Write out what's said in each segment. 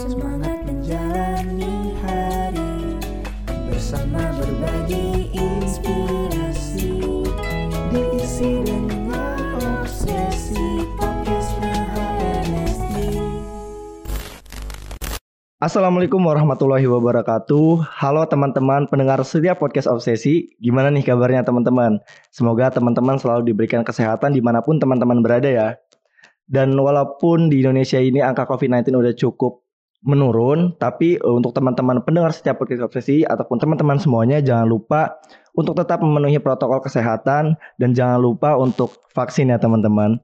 Semangat menjalani hari Bersama berbagi inspirasi Diisi dengan obsesi Assalamualaikum warahmatullahi wabarakatuh. Halo teman-teman pendengar setia podcast Obsesi. Gimana nih kabarnya teman-teman? Semoga teman-teman selalu diberikan kesehatan di mana pun teman-teman berada ya. Dan walaupun di Indonesia ini angka COVID-19 udah cukup menurun, tapi eh, untuk teman-teman pendengar setiap podcast Obsesi ataupun teman-teman semuanya jangan lupa untuk tetap memenuhi protokol kesehatan dan jangan lupa untuk vaksin ya teman-teman.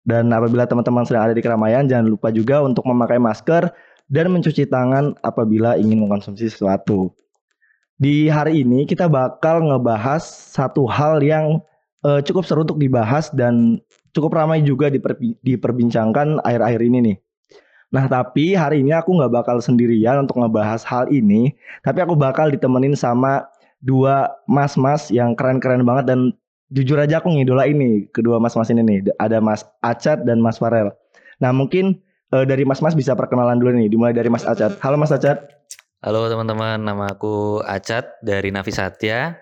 Dan apabila teman-teman sedang ada di keramaian, jangan lupa juga untuk memakai masker dan mencuci tangan apabila ingin mengkonsumsi sesuatu. Di hari ini kita bakal ngebahas satu hal yang eh, cukup seru untuk dibahas dan cukup ramai juga diperbi- diperbincangkan akhir-akhir ini nih. Nah tapi hari ini aku nggak bakal sendirian untuk ngebahas hal ini, tapi aku bakal ditemenin sama dua mas-mas yang keren-keren banget dan jujur aja aku ngidola ini kedua mas-mas ini nih. Ada Mas Acat dan Mas Farel. Nah mungkin eh, dari Mas-Mas bisa perkenalan dulu nih, dimulai dari Mas Acat. Halo Mas Acat. Halo teman-teman, nama aku Acat dari Navi Satya.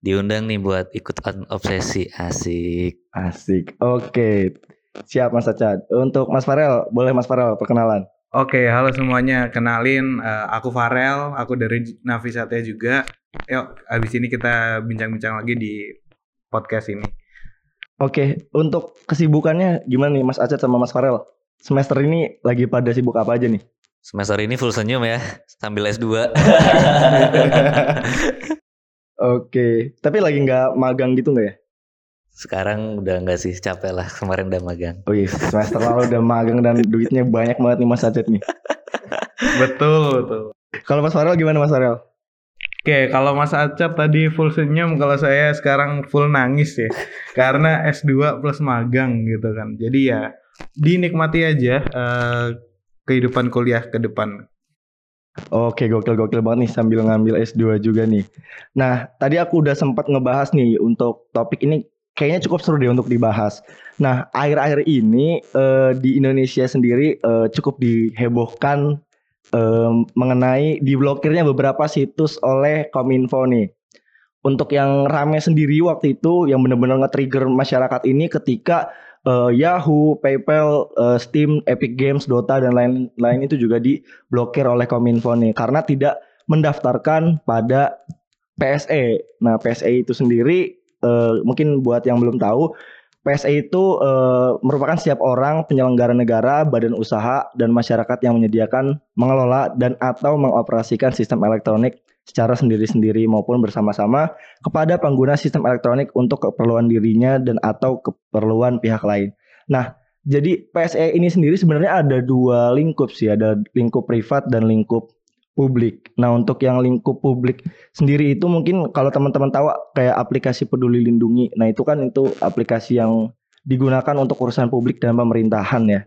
Diundang nih buat ikutan obsesi asik. Asik. Oke. Siap Mas Acat. Untuk Mas Farel, boleh Mas Farel perkenalan. Oke, halo semuanya. Kenalin, eh, aku Farel, aku dari Navi Satya juga. Yuk, abis ini kita bincang-bincang lagi di podcast ini. Oke, untuk kesibukannya gimana nih Mas Acat sama Mas Farel? Semester ini lagi pada sibuk apa aja nih? Semester ini full senyum ya, sambil S2. Oke, tapi lagi nggak magang gitu nggak ya? Sekarang udah enggak sih, capek lah. Kemarin udah magang. Oh iya, semester lalu udah magang dan duitnya banyak banget nih Mas Acat nih. betul, betul. Kalau Mas Farel gimana Mas Farel? Oke, kalau Mas Acap tadi full senyum, kalau saya sekarang full nangis ya. Karena S2 plus magang gitu kan. Jadi ya dinikmati aja eh, kehidupan kuliah ke depan. Oke, gokil-gokil banget nih sambil ngambil S2 juga nih. Nah, tadi aku udah sempat ngebahas nih untuk topik ini kayaknya cukup seru deh untuk dibahas. Nah, akhir-akhir ini eh, di Indonesia sendiri eh, cukup dihebohkan eh, mengenai diblokirnya beberapa situs oleh Kominfo nih. Untuk yang rame sendiri waktu itu yang benar-benar nge-trigger masyarakat ini ketika eh, Yahoo, PayPal, eh, Steam, Epic Games, Dota dan lain-lain itu juga diblokir oleh Kominfo nih karena tidak mendaftarkan pada PSE. Nah, PSE itu sendiri eh, mungkin buat yang belum tahu, PSE itu eh, merupakan setiap orang penyelenggara negara, badan usaha dan masyarakat yang menyediakan, mengelola dan atau mengoperasikan sistem elektronik secara sendiri-sendiri maupun bersama-sama kepada pengguna sistem elektronik untuk keperluan dirinya dan atau keperluan pihak lain. Nah, jadi PSE ini sendiri sebenarnya ada dua lingkup sih, ada lingkup privat dan lingkup publik. Nah, untuk yang lingkup publik sendiri itu mungkin kalau teman-teman tahu kayak aplikasi Peduli Lindungi. Nah, itu kan itu aplikasi yang digunakan untuk urusan publik dan pemerintahan ya.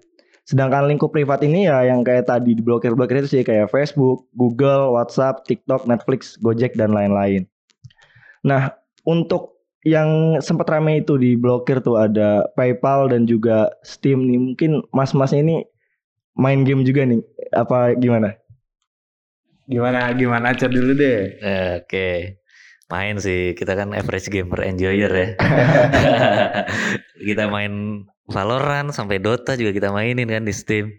Sedangkan lingkup privat ini ya yang kayak tadi diblokir-blokir itu sih kayak Facebook, Google, WhatsApp, TikTok, Netflix, Gojek dan lain-lain. Nah, untuk yang sempat ramai itu diblokir tuh ada PayPal dan juga Steam nih. Mungkin mas-mas ini main game juga nih. Apa gimana? Gimana gimana Acap dulu deh. Eh, Oke. Main sih, kita kan average gamer enjoyer ya. kita main Valorant sampai Dota juga kita mainin kan di Steam.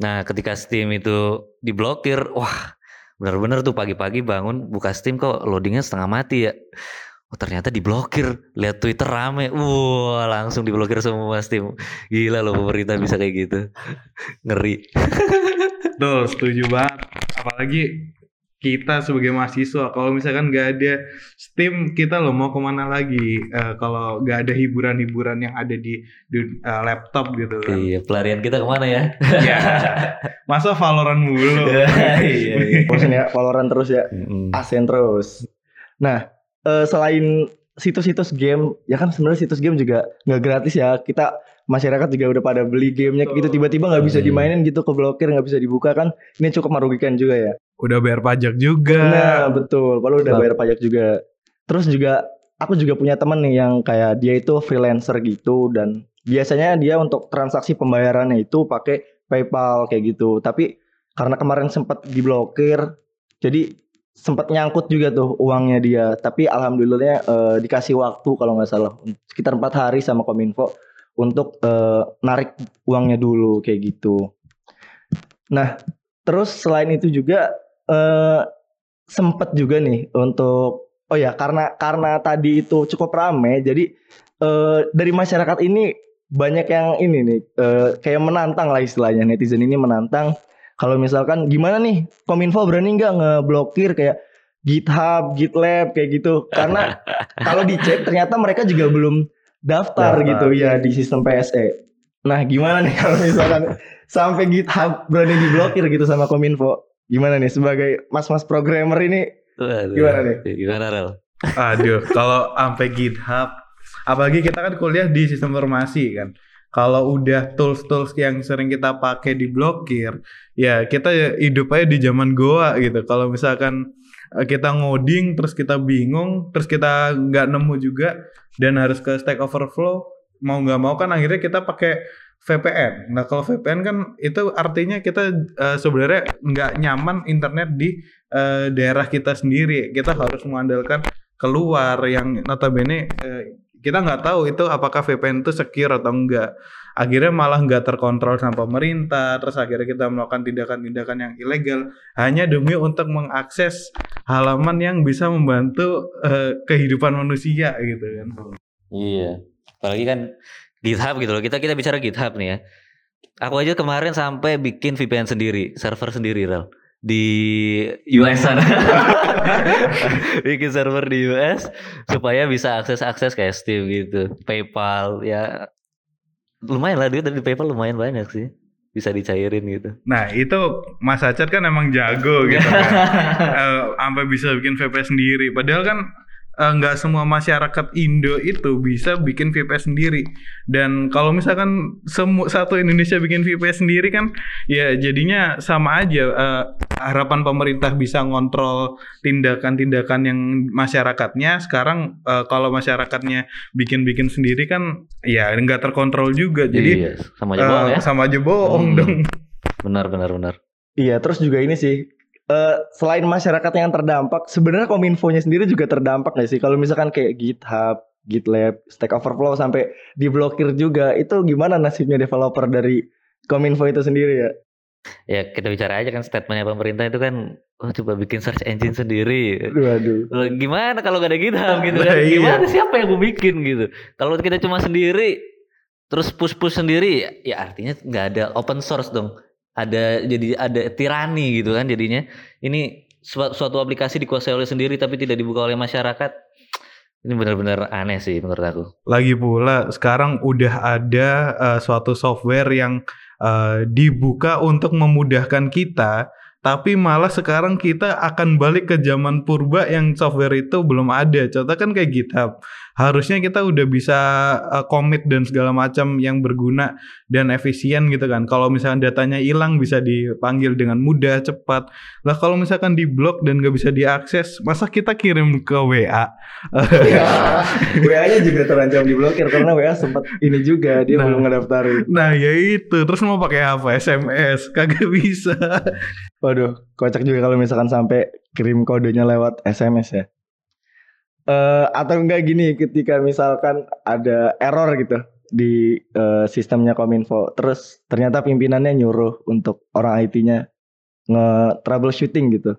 Nah, ketika Steam itu diblokir, wah, bener-bener tuh pagi-pagi bangun buka Steam kok loadingnya setengah mati ya. Oh ternyata diblokir, lihat Twitter rame, wah langsung diblokir semua Steam. Gila loh pemerintah bisa kayak gitu, ngeri. Tuh, setuju banget. Apalagi kita sebagai mahasiswa, kalau misalkan nggak ada Steam, kita lo mau ke mana lagi? Eh, kalau nggak ada hiburan-hiburan yang ada di, di, eh, laptop gitu kan? Iya, pelarian kita ke mana ya? ya, masa Valorant mulu? iya, iya. Bosan ya, Valorant terus ya. Mm-mm. Asen terus. Nah, eh, selain situs-situs game, ya kan sebenarnya situs game juga nggak gratis ya. Kita masyarakat juga udah pada beli gamenya gitu. Tiba-tiba nggak bisa Hmm. dimainin gitu keblokir nggak bisa dibuka kan. Ini cukup merugikan juga ya. Udah bayar pajak juga. nah betul. Padahal udah bayar pajak juga. Terus juga aku juga punya temen nih yang kayak dia itu freelancer gitu dan biasanya dia untuk transaksi pembayarannya itu pakai PayPal kayak gitu. Tapi karena kemarin sempat diblokir jadi sempat nyangkut juga tuh uangnya dia. Tapi alhamdulillahnya eh, dikasih waktu kalau nggak salah. Sekitar empat hari sama kominfo untuk eh, narik uangnya dulu kayak gitu. Nah terus selain itu juga eh, sempat juga nih untuk oh ya karena karena tadi itu cukup rame jadi eh, dari masyarakat ini banyak yang ini nih eh, kayak menantang lah istilahnya. Netizen ini menantang kalau misalkan gimana nih? Kominfo berani nggak ngeblokir kayak GitHub, GitLab kayak gitu? Karena kalau dicek ternyata mereka juga belum daftar, Daftar. gitu ya di sistem PSE. Nah gimana nih kalau misalkan sampai GitHub berani diblokir gitu sama kominfo gimana nih sebagai mas-mas programmer ini. Gimana nih? Gimana Rel? Aduh, kalau sampai GitHub, apalagi kita kan kuliah di sistem informasi kan. Kalau udah tools-tools yang sering kita pakai diblokir, ya kita hidup aja di zaman goa gitu. Kalau misalkan eh, kita ngoding terus kita bingung, terus kita nggak nemu juga dan harus ke Stack Overflow, mau nggak mau kan akhirnya kita pakai VPN. Nah kalau VPN kan itu artinya kita eh, sebenarnya nggak nyaman internet di eh, daerah kita sendiri. Kita harus mengandalkan keluar yang notabene eh, kita nggak tahu itu apakah VPN itu secure atau enggak. Akhirnya malah nggak terkontrol sama pemerintah. Terus akhirnya kita melakukan tindakan-tindakan yang ilegal hanya demi untuk mengakses halaman yang bisa membantu eh, kehidupan manusia gitu kan. Iya. Apalagi kan GitHub gitu loh. Kita kita bicara GitHub nih ya. Aku aja kemarin sampai bikin VPN sendiri, server sendiri Rel. Di US sana. bikin server di US supaya bisa akses-akses kayak Steam gitu. PayPal ya lumayan lah duit dari PayPal lumayan banyak sih. Bisa dicairin gitu. Nah itu Mas Acat kan emang jago gitu kan. Eh, Sampai bisa bikin VPN sendiri. Padahal kan eh, nggak semua masyarakat Indo itu bisa bikin VPN sendiri. Dan kalau misalkan semu satu Indonesia bikin VPN sendiri kan, ya jadinya sama aja. Eh, harapan pemerintah bisa ngontrol tindakan-tindakan yang masyarakatnya. Sekarang eh, kalau masyarakatnya bikin-bikin sendiri kan, ya nggak terkontrol juga. Jadi iya, sama aja bohong eh, ya. sama aja bohong Hmm. dong. Benar benar benar. Iya, terus juga ini sih eh, selain masyarakat yang terdampak, sebenarnya kominfonya sendiri juga terdampak nggak sih? Kalau misalkan kayak GitHub, GitLab, Stack Overflow sampai diblokir juga, itu gimana nasibnya developer dari kominfo itu sendiri ya? Ya kita bicara aja kan statementnya pemerintah itu kan oh, coba bikin search engine sendiri. Aduh, aduh. Loh, gimana kalau gak ada GitHub gitu kan? Nah, iya. Gimana siapa yang gue bikin gitu? Kalau kita cuma sendiri terus push-push sendiri ya artinya nggak ada open source dong. Ada jadi ada tirani gitu kan jadinya. Ini suatu, aplikasi dikuasai oleh sendiri tapi tidak dibuka oleh masyarakat. Ini benar-benar aneh sih menurut aku. Lagi pula sekarang udah ada eh, suatu software yang eh, dibuka untuk memudahkan kita, tapi malah sekarang kita akan balik ke zaman purba yang software itu belum ada. Contoh kan kayak GitHub. Harusnya kita udah bisa eh, commit dan segala macam yang berguna dan efisien gitu kan. Kalau misalkan datanya hilang bisa dipanggil dengan mudah, cepat. Lah kalau misalkan diblok dan nggak bisa diakses, masa kita kirim ke WA? Ya, WA-nya juga terancam diblokir karena WA sempat ini juga dia Nah. belum ngedaftarin. Nah ya itu terus mau pakai apa SMS kagak bisa. Waduh, kocak juga kalau misalkan sampai kirim kodenya lewat SMS ya. Eh atau enggak gini ketika misalkan ada error gitu di eh, sistemnya Kominfo, terus ternyata pimpinannya nyuruh untuk orang IT-nya nge troubleshooting gitu.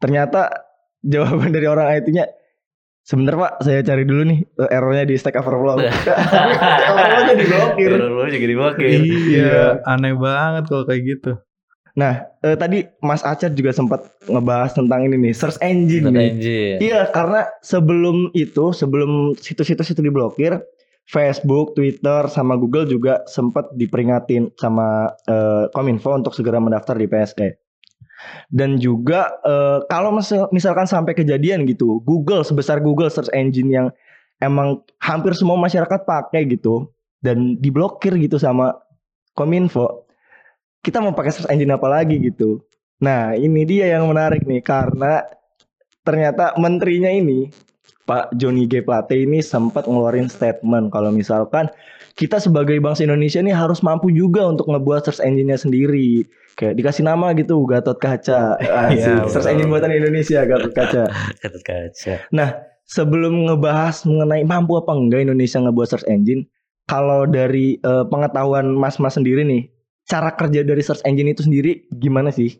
Ternyata jawaban dari orang IT-nya sebentar Pak, saya cari dulu nih eh, errornya di Stack Overflow. Overflow-nya diblokir. Error juga diblokir. iya, aneh banget kalau kayak gitu. Nah, eh, tadi Mas Acat juga sempat ngebahas tentang ini nih, search engine Search nih. engine. Iya, karena sebelum itu, sebelum situs-situs itu diblokir, Facebook, Twitter, sama Google juga sempat diperingatin sama eh, Kominfo untuk segera mendaftar di PSE. Dan juga eh, kalau misal- misalkan sampai kejadian gitu, Google sebesar Google search engine yang emang hampir semua masyarakat pakai gitu dan diblokir gitu sama Kominfo, kita mau pakai search engine apa lagi gitu. Nah, ini dia yang menarik nih karena ternyata menterinya ini Pak Johnny G Plate ini sempat ngeluarin statement kalau misalkan kita sebagai bangsa Indonesia ini harus mampu juga untuk ngebuat search engine-nya sendiri. Kayak dikasih nama gitu Gatot Kaca. Asik. Iya, search engine buatan Indonesia Gatot Kaca. Gatot kaca. Nah, sebelum ngebahas mengenai mampu apa enggak Indonesia ngebuat search engine, kalau dari eh, pengetahuan Mas-mas sendiri nih, cara kerja dari search engine itu sendiri gimana sih?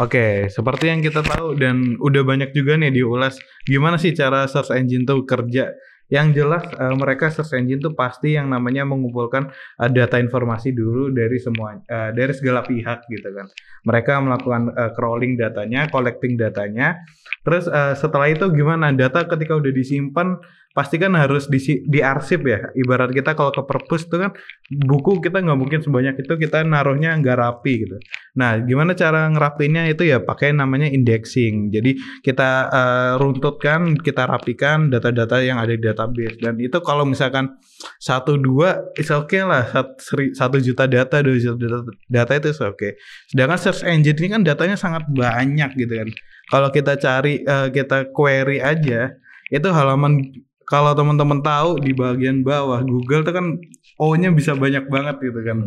Oke, seperti yang kita tahu dan udah banyak juga nih diulas gimana sih cara search engine tuh kerja. Yang jelas eh, mereka search engine tuh pasti yang namanya mengumpulkan eh, data informasi dulu dari semua eh, dari segala pihak gitu kan. Mereka melakukan eh, crawling datanya, collecting datanya. Terus eh, setelah itu gimana data ketika udah disimpan pasti kan harus di diarsip ya. Ibarat kita kalau ke perpus tuh kan buku kita nggak mungkin sebanyak itu kita naruhnya nggak rapi gitu. Nah, gimana cara ngerapinya itu ya pakai namanya indexing. Jadi kita eh, runtutkan, kita rapikan data-data yang ada di database dan itu kalau misalkan satu dua is okay lah satu juta data dua juta data, data itu is okay. Sedangkan search engine ini kan datanya sangat banyak gitu kan. Kalau kita cari eh, kita query aja itu halaman kalau teman-teman tahu di bagian bawah Google itu kan O-nya bisa banyak banget gitu kan.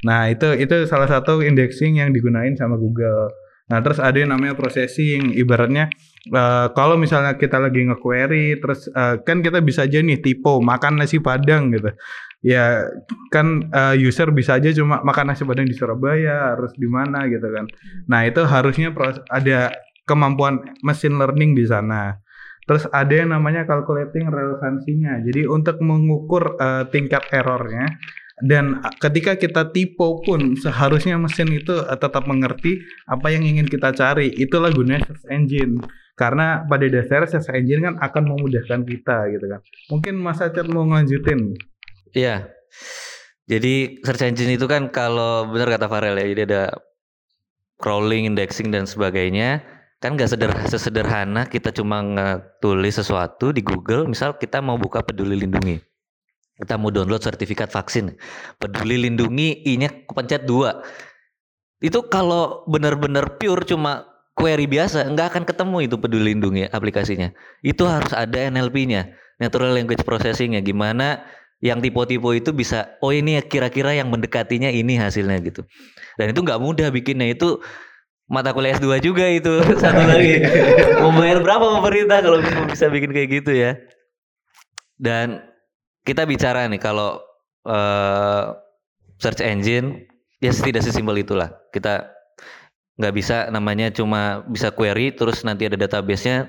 Nah, itu itu salah satu indexing yang digunain sama Google. Nah, terus ada yang namanya processing, ibaratnya eh, kalau misalnya kita lagi nge-query terus eh, kan kita bisa aja nih typo makan nasi padang gitu. Ya kan eh, user bisa aja cuma makan nasi padang di Surabaya, harus di mana gitu kan. Nah, itu harusnya ada kemampuan machine learning di sana. Terus ada yang namanya calculating relevansinya. Jadi untuk mengukur eh, tingkat errornya dan eh, ketika kita typo pun seharusnya mesin itu eh, tetap mengerti apa yang ingin kita cari. Itulah gunanya search engine. Karena pada dasarnya search engine kan akan memudahkan kita gitu kan. Mungkin Mas Acet mau ngelanjutin. Iya. Jadi search engine itu kan kalau benar kata Farel ya, jadi ada crawling, indexing dan sebagainya. Kan nggak seder- sesederhana kita cuma ngetulis sesuatu di Google. Misal kita mau buka Peduli Lindungi, kita mau download sertifikat vaksin, Peduli Lindungi, i-nya kepencet dua. Itu kalau benar-benar pure cuma query biasa, nggak akan ketemu itu Peduli Lindungi aplikasinya. Itu harus ada NLP-nya, Natural Language Processing-nya. Gimana yang tipe-tipe itu bisa oh ini kira-kira yang mendekatinya ini hasilnya gitu dan itu nggak mudah bikinnya itu mata kuliah S2 juga itu satu lagi. Mau bayar berapa pemerintah kalau bisa, bikin kayak gitu ya? Dan kita bicara nih kalau eh, search engine ya tidak sesimpel itulah. Kita nggak bisa namanya cuma bisa query terus nanti ada database-nya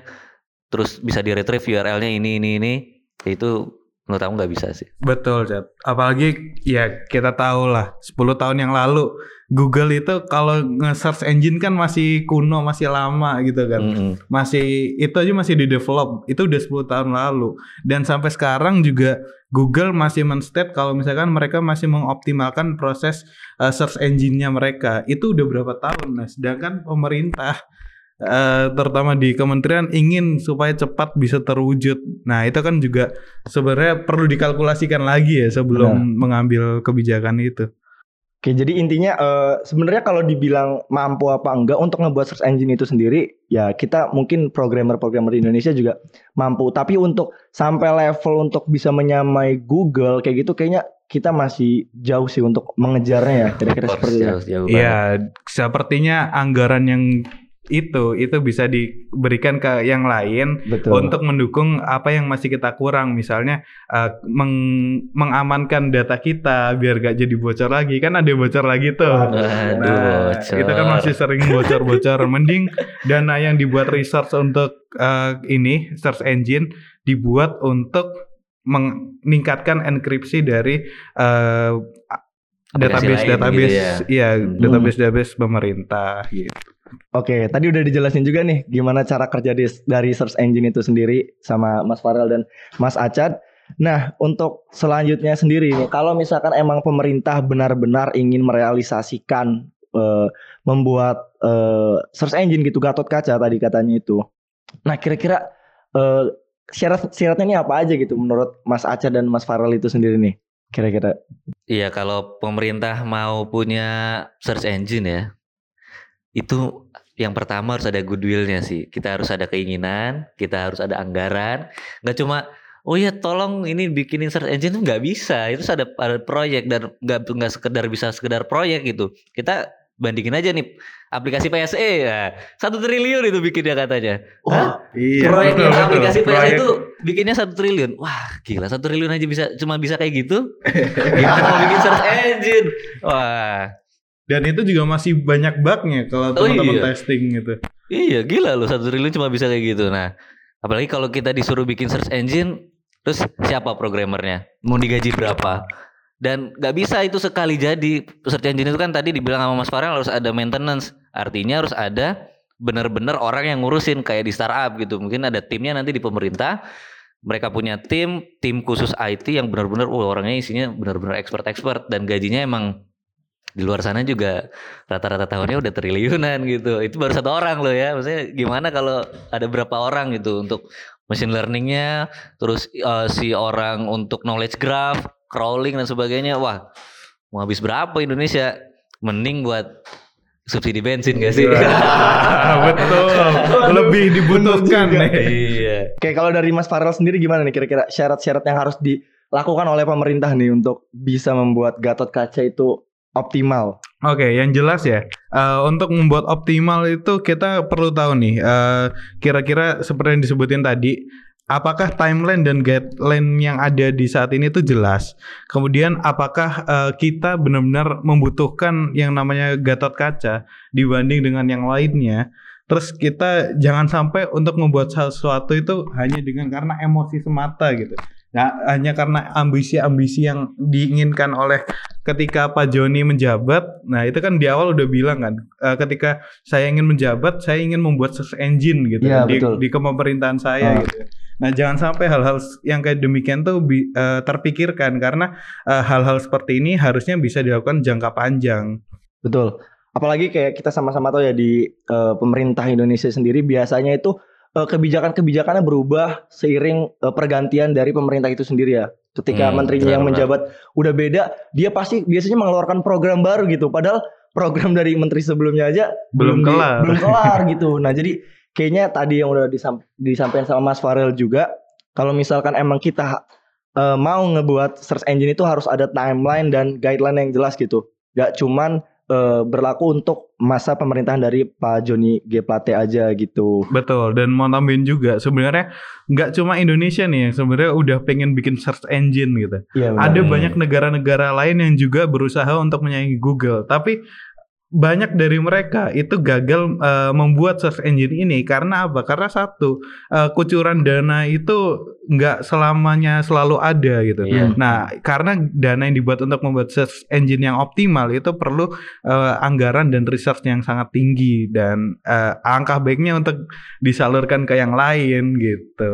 terus bisa di retrieve URL-nya ini ini ini. Itu menurut aku nggak bisa sih Betul, Chat. Apalagi ya kita tahu lah 10 tahun yang lalu Google itu kalau nge-search engine kan masih kuno, masih lama gitu kan. Mm-mm. Masih itu aja masih di develop. Itu udah 10 tahun lalu. Dan sampai sekarang juga Google masih men-state kalau misalkan mereka masih mengoptimalkan proses uh, search engine-nya mereka. Itu udah berapa tahun. Nah, sedangkan pemerintah eh, terutama di kementerian ingin supaya cepat bisa terwujud. Nah, itu kan juga sebenarnya perlu dikalkulasikan lagi ya sebelum mengambil kebijakan itu. Oke, jadi intinya eh, sebenarnya kalau dibilang mampu apa enggak untuk ngebuat search engine itu sendiri, ya kita mungkin programmer-programmer di Indonesia juga mampu. Tapi untuk sampai level untuk bisa menyamai Google kayak gitu, kayaknya kita masih jauh sih untuk mengejarnya ya. Kira-kira seperti itu. banget. Iya, sepertinya anggaran yang itu itu bisa diberikan ke yang lain Betul. untuk mendukung apa yang masih kita kurang misalnya eh, meng- mengamankan data kita biar gak jadi bocor lagi kan ada bocor lagi tuh Waduh, Nah, bocor. itu kan masih sering bocor-bocor mending dana yang dibuat research untuk eh, ini search engine dibuat untuk meningkatkan enkripsi dari eh, Aplikasi database lain database gitu ya. iya Hmm. database database pemerintah gitu Oke, tadi udah dijelasin juga nih gimana cara kerja di- dari search engine itu sendiri sama Mas Farel dan Mas Acad. Nah, untuk selanjutnya sendiri nih, kalau misalkan emang pemerintah benar-benar ingin merealisasikan eh, membuat eh, search engine gitu Gatot Kaca tadi katanya itu. Nah, kira-kira eh, syarat syaratnya ini apa aja gitu menurut Mas Acad dan Mas Farel itu sendiri nih? Kira-kira. Iya kalau pemerintah mau punya search engine ya itu yang pertama harus ada goodwillnya sih. Kita harus ada keinginan, kita harus ada anggaran. Nggak cuma oh ya tolong ini bikinin search engine tuh nggak bisa. Itu ada ada proyek dan nggak nggak sekedar bisa sekedar proyek gitu. Kita bandingin aja nih aplikasi PSE ya satu triliun itu bikinnya katanya. Hah? Iya. proyek betul, yang betul. aplikasi PSE Proyek- itu bikinnya satu triliun. Wah gila satu triliun aja bisa cuma bisa kayak gitu. Gimana mau bikin search engine? Wah Dan itu juga masih banyak bugnya kalau Oh, teman-teman iya. testing gitu. Iya gila loh satu triliun cuma bisa kayak gitu. Nah apalagi kalau kita disuruh bikin search engine, terus siapa programmernya? Mau digaji berapa? Dan nggak bisa itu sekali jadi search engine itu kan tadi dibilang sama Mas Farel harus ada maintenance. Artinya harus ada benar-benar orang yang ngurusin kayak di startup gitu. Mungkin ada timnya nanti di pemerintah. Mereka punya tim, tim khusus IT yang benar-benar, wah orangnya isinya benar-benar expert-expert dan gajinya emang di luar sana juga rata-rata tahunnya udah triliunan gitu. Itu baru satu orang loh ya. Maksudnya gimana kalau ada berapa orang gitu untuk machine learningnya, terus eh, si orang untuk knowledge graph, crawling dan sebagainya. Wah, mau habis berapa Indonesia? Mending buat subsidi bensin gak sih? Betul. Lebih dibutuhkan nih. iya. Kayak kalau dari Mas Farel sendiri gimana nih kira-kira syarat-syarat yang harus dilakukan oleh pemerintah nih untuk bisa membuat Gatot Kaca itu optimal? Oke, yang jelas ya, eh, untuk membuat optimal itu kita perlu tahu nih, eh, kira-kira seperti yang disebutin tadi, apakah timeline dan guideline yang ada di saat ini itu jelas. Kemudian apakah eh, kita benar-benar membutuhkan yang namanya Gatot Kaca dibanding dengan yang lainnya. Terus kita jangan sampai untuk membuat sesuatu itu hanya dengan karena emosi semata gitu. Nah, hanya karena ambisi-ambisi yang diinginkan oleh ketika Pak Joni menjabat, nah itu kan di awal udah bilang kan, eh, ketika saya ingin menjabat, saya ingin membuat search engine gitu Iya, di, betul. di kepemerintahan saya Ah. gitu. Nah jangan sampai hal-hal yang kayak demikian tuh bi- eh, terpikirkan karena eh, hal-hal seperti ini harusnya bisa dilakukan jangka panjang. Betul. Apalagi kayak kita sama-sama tahu ya di eh, pemerintah Indonesia sendiri biasanya itu eh, kebijakan-kebijakannya berubah seiring eh, pergantian dari pemerintah itu sendiri ya. Ketika Hmm, menterinya yang menjabat udah beda, dia pasti biasanya mengeluarkan program baru gitu. Padahal program dari menteri sebelumnya aja Belum di- kelar. belum kelar gitu. Nah, jadi kayaknya tadi yang udah disam- disampaikan sama Mas Farel juga kalau misalkan emang kita eh, mau ngebuat search engine itu harus ada timeline dan guideline yang jelas gitu. Gak cuman eh, berlaku untuk masa pemerintahan dari Pak Joni G Plate aja gitu. Betul. Dan mau tambahin juga sebenarnya nggak cuma Indonesia nih yang sebenarnya udah pengen bikin search engine gitu. Iya. Ada banyak negara-negara lain yang juga berusaha untuk menyaingi Google, tapi banyak dari mereka itu gagal eh, membuat search engine ini karena apa? Karena satu eh, kucuran dana itu nggak selamanya selalu ada gitu. Iya. Nah, karena dana yang dibuat untuk membuat search engine yang optimal itu perlu eh, anggaran dan research yang sangat tinggi dan eh, angka baiknya untuk disalurkan ke yang lain gitu.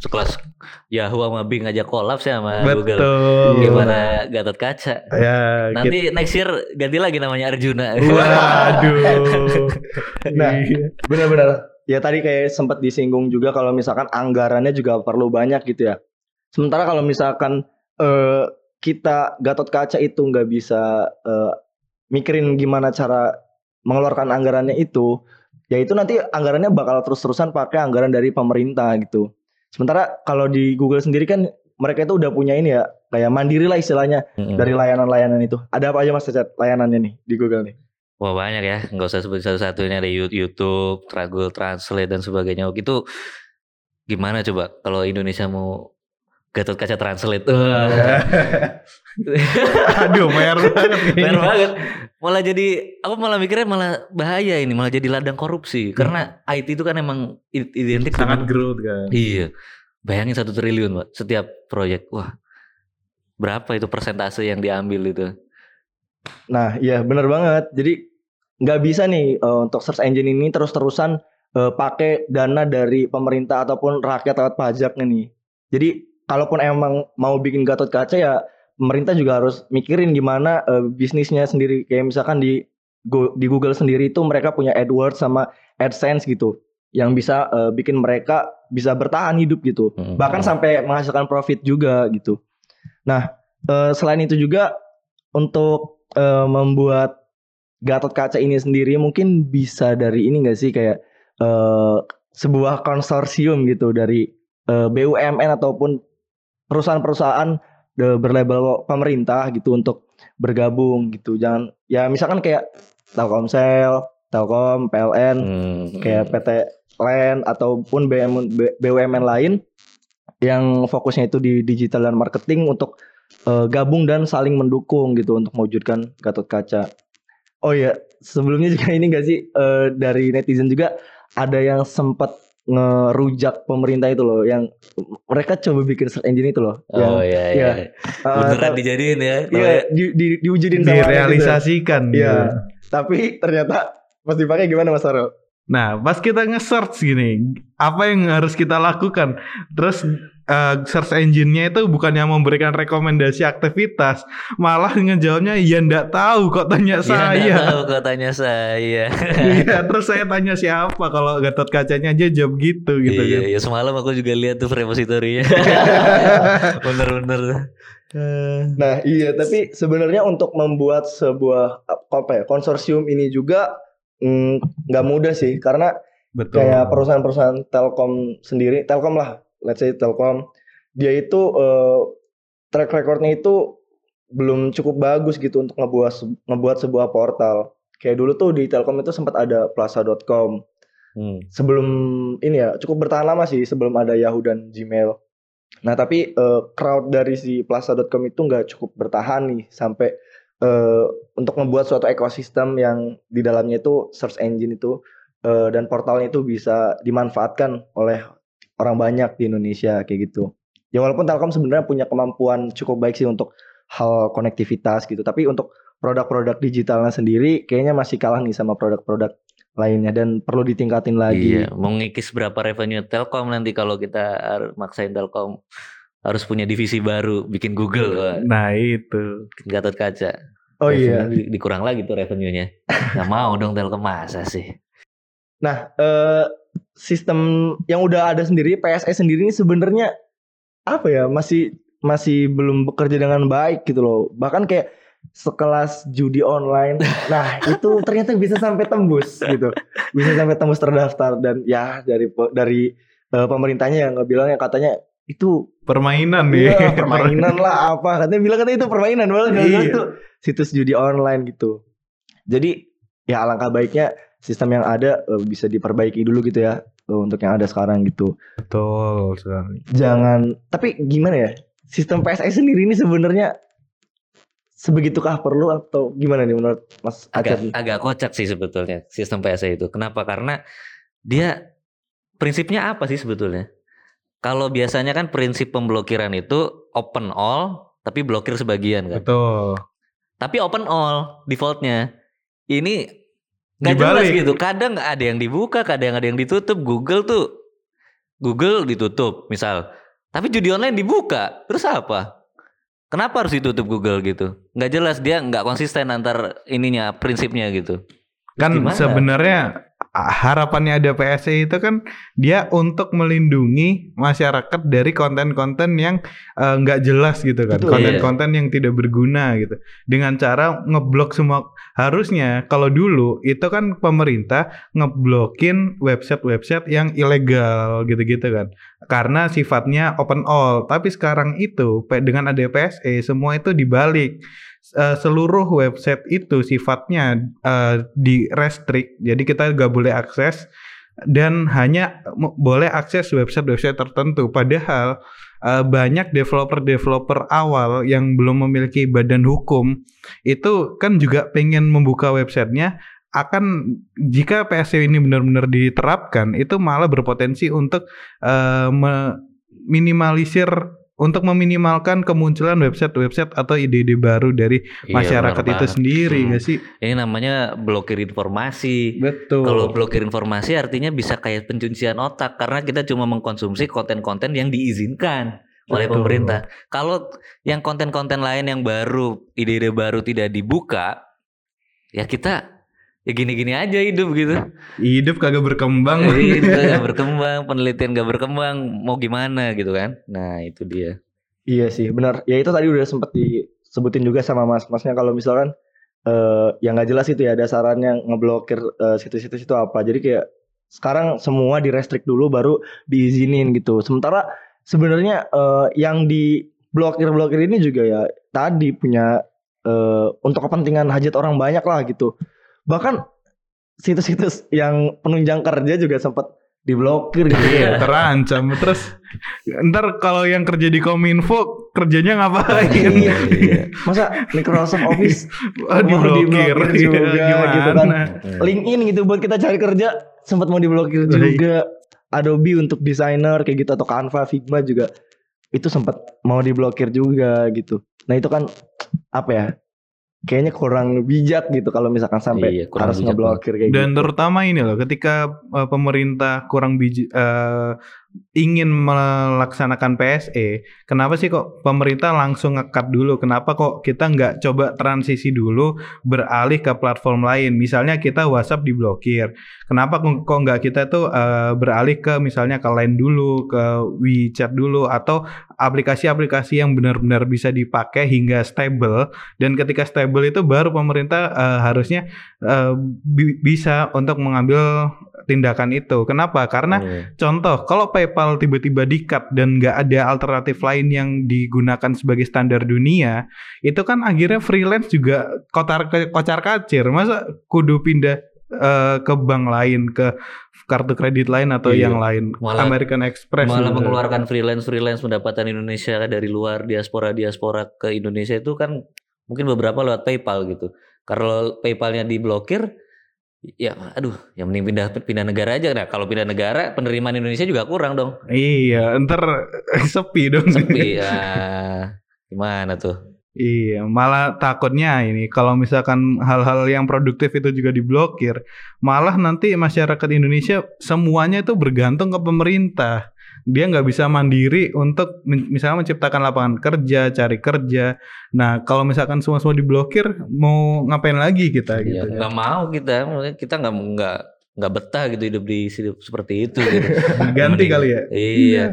Sekelas Yahoo sama Bing aja kolaps ya sama Google. Betul. Gimana Gatot Kaca? Ya, gitu. Nanti next year ganti lagi namanya Arjuna. Waduh. Nah, Iya. Benar-benar. Ya tadi kayak sempat disinggung juga kalau misalkan anggarannya juga perlu banyak gitu ya. Sementara kalau misalkan eh, kita Gatot Kaca itu nggak bisa eh, mikirin gimana cara mengeluarkan anggarannya itu, ya itu nanti anggarannya bakal terus-terusan pakai anggaran dari pemerintah gitu. Sementara kalau di Google sendiri kan mereka itu udah punya ini ya kayak mandiri lah istilahnya Mm-mm. dari layanan-layanan itu. Ada apa aja mas Cacat layanannya nih di Google nih? Wah banyak ya, nggak usah sebut satu-satunya ada You- YouTube, Google Translate dan sebagainya. Oh, Gitu gimana coba kalau Indonesia mau Gatot Kaca Translate? Aduh, mer banget banget. Malah jadi aku malah mikirnya malah bahaya ini, malah jadi ladang korupsi. Karena IT itu kan emang identik Sangat dengan growth kan. Iya. Bayangin satu triliun, Pak, setiap proyek. Wah. Berapa itu persentase yang diambil itu? Nah, iya bener banget. Jadi nggak bisa nih eh, untuk search engine ini terus-terusan eh, pakai dana dari pemerintah ataupun rakyat lewat pajak nih. Jadi kalaupun emang mau bikin Gatot Kaca ya pemerintah juga harus mikirin gimana eh, bisnisnya sendiri. Kayak misalkan di di Google sendiri itu mereka punya AdWords sama AdSense gitu yang bisa eh, bikin mereka bisa bertahan hidup gitu Mm. bahkan sampai menghasilkan profit juga gitu. Nah, eh, selain itu juga untuk eh, membuat Gatot Kaca ini sendiri mungkin bisa dari ini gak sih kayak eh, sebuah konsorsium gitu dari eh, BUMN ataupun perusahaan-perusahaan eh, berlabel pemerintah gitu untuk bergabung gitu. Jangan ya misalkan kayak Telkomsel, Telkom, PLN, Hmm, kayak PT LAN ataupun BUMN, BUMN lain yang fokusnya itu di digital dan marketing untuk eh, gabung dan saling mendukung gitu untuk mewujudkan Gatot Kaca. Oh iya, sebelumnya juga ini gak sih eh, dari netizen juga ada yang sempat ngerujak pemerintah itu loh, yang mereka coba bikin search engine itu loh, yang Oh iya iya. iya. eh, Beneran ta- dijadiin ya. iya, di, di, diwujudin sama netizen. direalisasikan Iya. gitu. Tapi ternyata pas dipakai gimana Mas Arul? Nah, pas kita nge-search gini, apa yang harus kita lakukan? Terus eh, search engine-nya itu bukannya memberikan rekomendasi aktivitas, malah ngejawabnya ya ndak tahu kok tanya Ya, nggak saya. tahu kok tanya saya. Iya, terus saya tanya siapa kalau Gatot Kacanya aja jawab gitu gitu iya, kan. iya, semalam aku juga lihat tuh repositorinya. Bener-bener. Nah iya tapi sebenarnya untuk membuat sebuah apa ya konsorsium ini juga mm, nggak mudah sih karena Betul. kayak perusahaan-perusahaan Telkom sendiri Telkom lah let's say Telkom dia itu eh, track recordnya itu belum cukup bagus gitu untuk ngebuat ngebuat sebuah portal kayak dulu tuh di Telkom itu sempat ada plaza.com Hmm. sebelum ini ya cukup bertahan lama sih sebelum ada Yahoo dan Gmail. Nah tapi eh, crowd dari si Plaza.com itu nggak cukup bertahan nih sampai eh, untuk membuat suatu ekosistem yang di dalamnya itu search engine itu eh, dan portalnya itu bisa dimanfaatkan oleh orang banyak di Indonesia kayak gitu. Ya walaupun Telkom sebenarnya punya kemampuan cukup baik sih untuk hal konektivitas gitu, tapi untuk produk-produk digitalnya sendiri kayaknya masih kalah nih sama produk-produk lainnya dan perlu ditingkatin lagi. Iya, mau ngikis berapa revenue Telkom nanti kalau kita maksain Telkom harus punya divisi baru, bikin Google, Nah, itu. Gatot Kaca. Oh iya. Revenue di- dikurang lagi tuh revenue-nya. Nggak mau dong Telkom masa sih? Nah, eh, sistem yang udah ada sendiri PSE sendiri ini sebenarnya apa ya masih masih belum bekerja dengan baik gitu loh. Bahkan kayak sekelas judi online. Nah, itu ternyata bisa sampai tembus gitu. Bisa sampai tembus terdaftar dan ya dari dari eh, pemerintahnya yang ngebilang yang katanya itu Permainan iya, nih. permainan lah apa katanya bilang katanya itu permainan malah Iya. tuh situs judi online gitu. Jadi ya alangkah baiknya sistem yang ada eh, bisa diperbaiki dulu gitu ya eh, untuk yang ada sekarang gitu. Betul sekali. Jangan tapi gimana ya? Sistem PSI sendiri ini sebenarnya sebegitukah perlu atau gimana nih menurut Mas Agak Aceh? agak kocak sih sebetulnya sistem PSE itu. Kenapa? Karena dia prinsipnya apa sih sebetulnya? Kalau biasanya kan prinsip pemblokiran itu open all tapi blokir sebagian kan. Betul. Tapi open all defaultnya. Ini nggak jelas gitu. Kadang ada yang dibuka, kadang ada yang ditutup. Google tuh Google ditutup misal. Tapi judi online dibuka. Terus apa? Kenapa harus ditutup Google gitu? Nggak jelas dia nggak konsisten antar ininya prinsipnya gitu. Kan sebenarnya harapannya ada PSE itu kan dia untuk melindungi masyarakat dari konten-konten yang eh, nggak jelas gitu kan, Betul. konten-konten yang tidak berguna gitu. Dengan cara ngeblok semua harusnya kalau dulu itu kan pemerintah ngeblokin website-website yang ilegal gitu-gitu kan. Karena sifatnya open all. Tapi sekarang itu dengan ada PSE semua itu dibalik. Eh, seluruh website itu sifatnya eh, di restrict jadi kita nggak boleh akses dan hanya boleh akses website-website tertentu. Padahal eh, banyak developer-developer awal yang belum memiliki badan hukum itu kan juga pengen membuka websitenya akan jika PSE ini benar-benar diterapkan itu malah berpotensi untuk eh, meminimalisir untuk meminimalkan kemunculan website-website atau ide-ide baru dari Iya, masyarakat itu sendiri Hmm. nggak sih? Ini namanya blokir informasi. Betul. Kalau blokir informasi artinya bisa kayak pencucian otak karena kita cuma mengkonsumsi konten-konten yang diizinkan oleh Betul. pemerintah. Kalau yang konten-konten lain yang baru, ide-ide baru tidak dibuka, ya kita ya gini-gini aja hidup gitu. hidup kagak berkembang. Jadi kita nggak berkembang, penelitian gak berkembang, mau gimana gitu kan? Nah itu dia. Iya sih, benar. Ya itu tadi udah sempat disebutin juga sama mas-masnya kalau misalkan eh yang nggak jelas itu ya dasarannya ngeblokir eh, situs-situs itu apa. Jadi kayak sekarang semua direstrik dulu baru diizinin gitu. Sementara sebenarnya eh, yang di blokir-blokir ini juga ya tadi punya eh, untuk kepentingan hajat orang banyak lah gitu. Bahkan situs-situs yang penunjang kerja juga sempat diblokir gitu ya. Iya, terancam. Terus ntar kalau yang kerja di Kominfo kerjanya ngapain? Iya. Masa Microsoft Office Oh, diblokir diblokir juga Iya, gitu kan. LinkedIn gitu buat kita cari kerja sempat mau diblokir juga. Adobe untuk desainer kayak gitu atau Canva, Figma juga itu sempat mau diblokir juga gitu. Nah itu kan apa ya? Kayaknya kurang bijak gitu kalau misalkan sampai Iya, harus bijak ngeblokir kayak Dan gitu. terutama ini loh, ketika uh, pemerintah kurang biji, uh, ingin melaksanakan PSE, kenapa sih kok pemerintah langsung ngekat dulu? Kenapa kok kita nggak coba transisi dulu beralih ke platform lain? Misalnya kita WhatsApp diblokir, kenapa kok nggak kita tuh uh, beralih ke misalnya ke Line dulu, ke WeChat dulu, atau aplikasi-aplikasi yang benar-benar bisa dipakai hingga stable? Dan ketika stable itu baru pemerintah uh, harusnya uh, bi- bisa untuk mengambil tindakan itu. Kenapa? Karena Iya. contoh kalau PayPal tiba-tiba di-cut dan nggak ada alternatif lain yang digunakan sebagai standar dunia, itu kan akhirnya freelance juga kocar kocar kacir. Masa kudu pindah eh, ke bank lain, ke kartu kredit lain atau Iya. yang lain, Malah- American Express malah gitu. mengeluarkan freelance freelance pendapatan Indonesia dari luar diaspora diaspora ke Indonesia itu kan mungkin beberapa lewat PayPal gitu. Kalau PayPalnya diblokir, ya aduh, yang mending pindah pindah negara aja. Nah kalau pindah negara penerimaan Indonesia juga kurang dong. Iya, ntar sepi dong. Sepi. ah, gimana tuh? Iya, malah takutnya ini kalau misalkan hal-hal yang produktif itu juga diblokir, malah nanti masyarakat Indonesia semuanya itu bergantung ke pemerintah. Dia nggak bisa mandiri untuk misalnya menciptakan lapangan kerja, cari kerja. Nah, kalau misalkan semua semua diblokir, mau ngapain lagi kita Ya, gitu? nggak mau kita, maksudnya kita nggak nggak nggak betah gitu hidup di hidup seperti itu. Gitu. Ganti kali ya. Iya.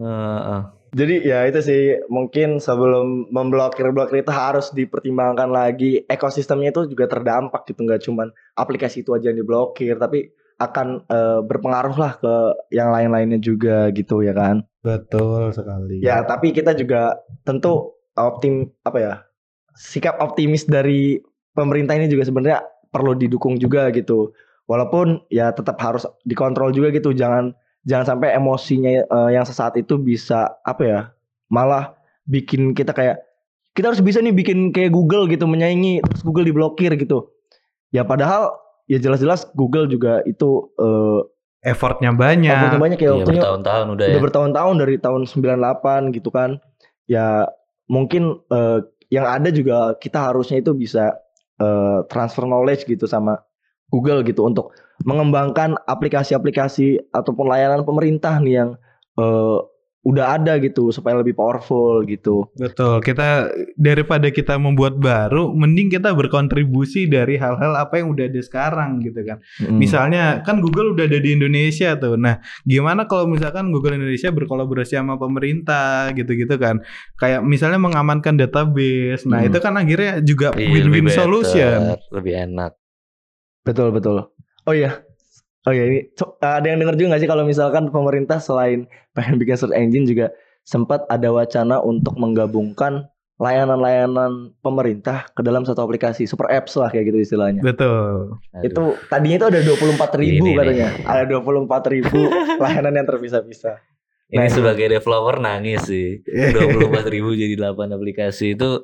Heeh. Jadi ya itu sih mungkin sebelum memblokir blokir itu harus dipertimbangkan lagi ekosistemnya itu juga terdampak gitu nggak cuman aplikasi itu aja yang diblokir tapi akan eh, berpengaruh lah ke yang lain-lainnya juga gitu ya kan. Betul sekali. Ya tapi kita juga tentu optim apa ya sikap optimis dari pemerintah ini juga sebenarnya perlu didukung juga gitu. Walaupun ya tetap harus dikontrol juga gitu. Jangan jangan sampai emosinya eh, yang sesaat itu bisa apa ya malah bikin kita kayak kita harus bisa nih bikin kayak Google gitu menyaingi terus Google diblokir gitu. Ya padahal ya jelas-jelas Google juga itu eh Effortnya banyak. effortnya banyak ya Iya, bertahun-tahun udah ya. udah bertahun-tahun dari tahun 98 gitu kan. Ya mungkin eh, yang ada juga kita harusnya itu bisa eh, transfer knowledge gitu sama Google gitu untuk mengembangkan aplikasi-aplikasi ataupun layanan pemerintah nih yang eh, udah ada gitu supaya lebih powerful gitu. Betul, kita daripada kita membuat baru, mending kita berkontribusi dari hal-hal apa yang udah ada sekarang gitu kan. Mm. Misalnya kan Google udah ada di Indonesia tuh. Nah, gimana kalau misalkan Google Indonesia berkolaborasi sama pemerintah gitu-gitu kan? Kayak misalnya mengamankan database. Nah, Hmm. itu kan akhirnya juga Iya, win-win solution. lebih enak. Betul betul. Oh iya. Oh iya ini so- ada yang denger juga gak sih kalau misalkan pemerintah selain pengen bikin search engine juga sempat ada wacana untuk menggabungkan layanan-layanan pemerintah ke dalam satu aplikasi super apps lah kayak gitu istilahnya. Betul. Aduh. Itu tadinya itu ada 24 ribu Ini katanya. Ada 24 ribu layanan yang terpisah-pisah. Ini Nah, sebagai developer nangis sih. 24 ribu jadi 8 aplikasi itu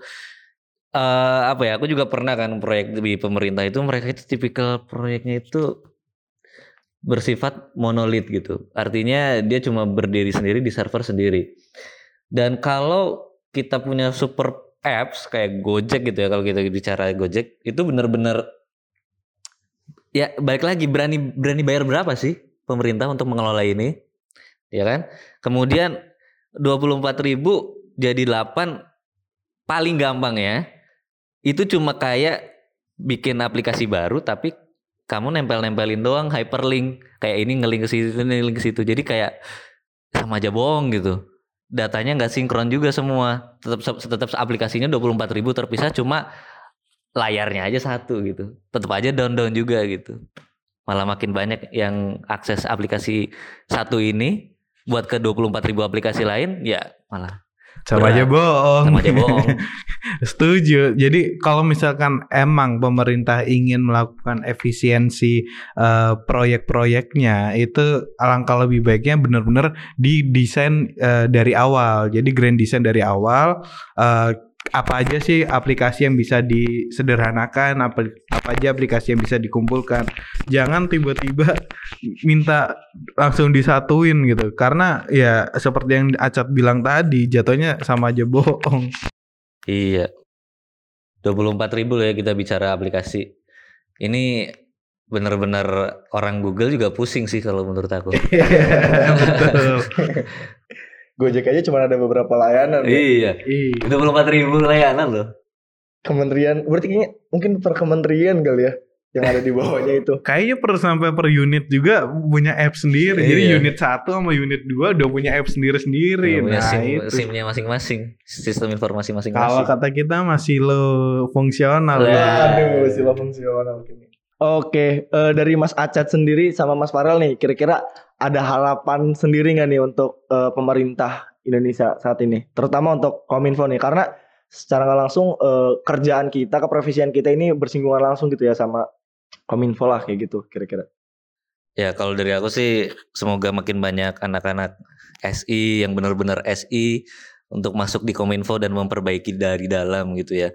eh apa ya? Aku juga pernah kan proyek di pemerintah itu mereka itu tipikal proyeknya itu bersifat monolit gitu. Artinya dia cuma berdiri sendiri di server sendiri. Dan kalau kita punya super apps kayak Gojek gitu ya kalau kita bicara Gojek itu benar-benar ya balik lagi berani berani bayar berapa sih pemerintah untuk mengelola ini? Ya kan? Kemudian 24.000 ribu jadi 8 paling gampang ya. Itu cuma kayak bikin aplikasi baru tapi kamu nempel-nempelin doang hyperlink kayak ini ngelink ke situ ngelink ke situ. Jadi kayak sama aja bohong gitu. Datanya nggak sinkron juga semua. Tetap tetap aplikasinya 24.000 ribu terpisah cuma layarnya aja satu gitu. Tetap aja down-down juga gitu. Malah makin banyak yang akses aplikasi satu ini buat ke 24 ribu aplikasi lain ya malah Sama Berat. aja bohong. sama aja bohong. Setuju. Jadi kalau misalkan emang pemerintah ingin melakukan efisiensi eh, proyek-proyeknya, itu alangkah lebih baiknya benar-benar didesain eh, dari awal. Jadi grand design dari awal. eh, apa aja sih aplikasi yang bisa disederhanakan, apa apa aja aplikasi yang bisa dikumpulkan. Jangan tiba-tiba minta langsung disatuin gitu. Karena ya seperti yang Acat bilang tadi, jatuhnya sama aja bohong. Iya. 24 ribu loh ya kita bicara aplikasi. Ini bener-bener orang Google juga pusing sih kalau menurut aku. Gojek aja cuma ada beberapa layanan. ya. iya. Iya. 24 ribu layanan loh. Kementerian, berarti kayaknya mungkin per kementerian kali ya yang ada di bawahnya itu. Kayaknya per sampai per unit juga punya app sendiri. Jadi Iya. unit satu sama unit dua udah punya app sendiri-sendiri. Punya Nah, SIM, itu. SIM-nya masing-masing, sistem informasi Kalau masing-masing. kata kita masih lo fungsional Lah. ya. Aduh, sila fungsional mungkin. Oke, eh, dari Mas Acat sendiri sama Mas Farel nih, kira-kira ada harapan sendiri nggak nih untuk eh, pemerintah Indonesia saat ini, terutama untuk Kominfo nih, karena secara nggak langsung eh, kerjaan kita, keprofesian kita ini bersinggungan langsung gitu ya sama Kominfo lah kayak gitu, kira-kira. Ya kalau dari aku sih semoga makin banyak anak-anak SI yang benar-benar SI untuk masuk di Kominfo dan memperbaiki dari dalam gitu ya.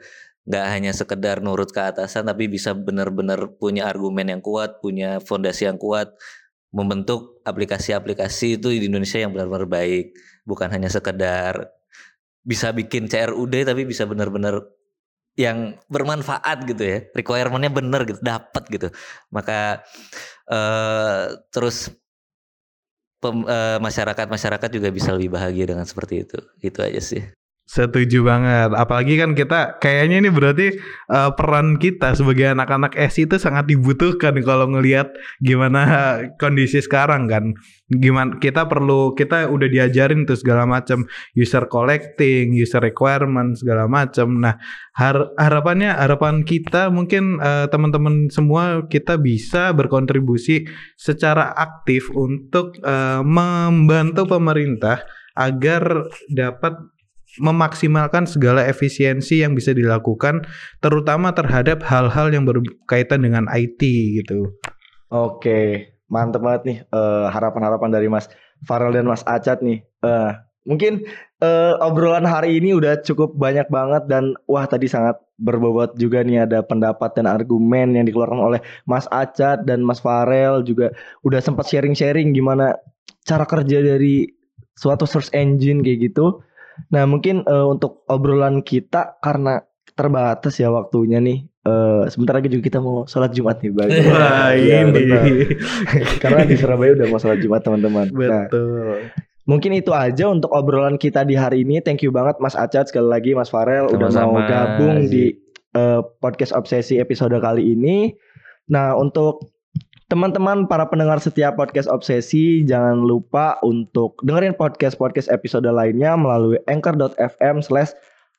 Nggak hanya sekedar nurut ke atasan tapi bisa benar-benar punya argumen yang kuat, punya fondasi yang kuat, membentuk aplikasi-aplikasi itu di Indonesia yang benar-benar baik, bukan hanya sekedar bisa bikin CRUD tapi bisa benar-benar yang bermanfaat gitu ya, requirementnya bener gitu, dapat gitu. Maka eh terus pem- eh, masyarakat-masyarakat juga bisa lebih bahagia dengan seperti itu. Itu aja sih. Setuju banget. Apalagi kan kita kayaknya ini berarti eh, peran kita sebagai anak-anak SI itu sangat dibutuhkan kalau ngelihat gimana kondisi sekarang kan. Gimana kita perlu kita udah diajarin tuh segala macam user collecting, user requirement segala macam. Nah, har- harapannya harapan kita mungkin eh, teman-teman semua kita bisa berkontribusi secara aktif untuk eh, membantu pemerintah agar dapat memaksimalkan segala efisiensi yang bisa dilakukan terutama terhadap hal-hal yang berkaitan dengan IT gitu. Oke, mantep banget nih eh, harapan-harapan dari Mas Farel dan Mas Acat nih. Eh, mungkin eh, obrolan hari ini udah cukup banyak banget dan wah tadi sangat berbobot juga nih ada pendapat dan argumen yang dikeluarkan oleh Mas Acat dan Mas Farel juga udah sempat sharing-sharing gimana cara kerja dari suatu search engine kayak gitu. Nah mungkin eh, untuk obrolan kita karena terbatas ya waktunya nih. eh, sebentar lagi juga kita mau sholat Jumat nih bang. Wah, Iya, ini. Karena di Surabaya udah mau sholat Jumat teman-teman. Nah, Betul. mungkin itu aja untuk obrolan kita di hari ini. Thank you banget Mas Acat sekali lagi Mas Farel udah mau gabung di eh, podcast obsesi episode kali ini. Nah untuk teman-teman para pendengar setiap podcast obsesi jangan lupa untuk dengerin podcast podcast episode lainnya melalui anchor.fm slash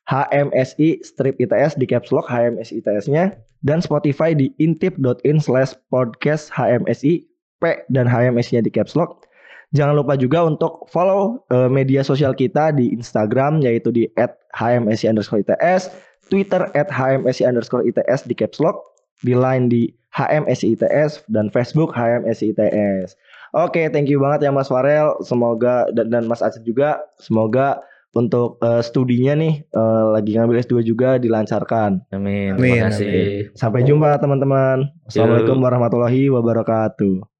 HMSI strip ITS di caps lock HMSI ITS-nya dan Spotify di intip.in slash podcast HMSI P dan HMSI-nya di caps lock. Jangan lupa juga untuk follow eh, media sosial kita di Instagram yaitu di @hmsi underscore ITS, Twitter @hmsi underscore ITS di caps lock, di line di HMSI ITS dan Facebook HMSI ITS. Oke, thank you banget ya Mas Farel. Semoga dan, dan Mas Aceh juga semoga untuk eh, studinya nih eh, lagi ngambil S2 juga dilancarkan. Amin. Amin, Terima kasih. Sampai jumpa teman-teman. Assalamualaikum warahmatullahi wabarakatuh.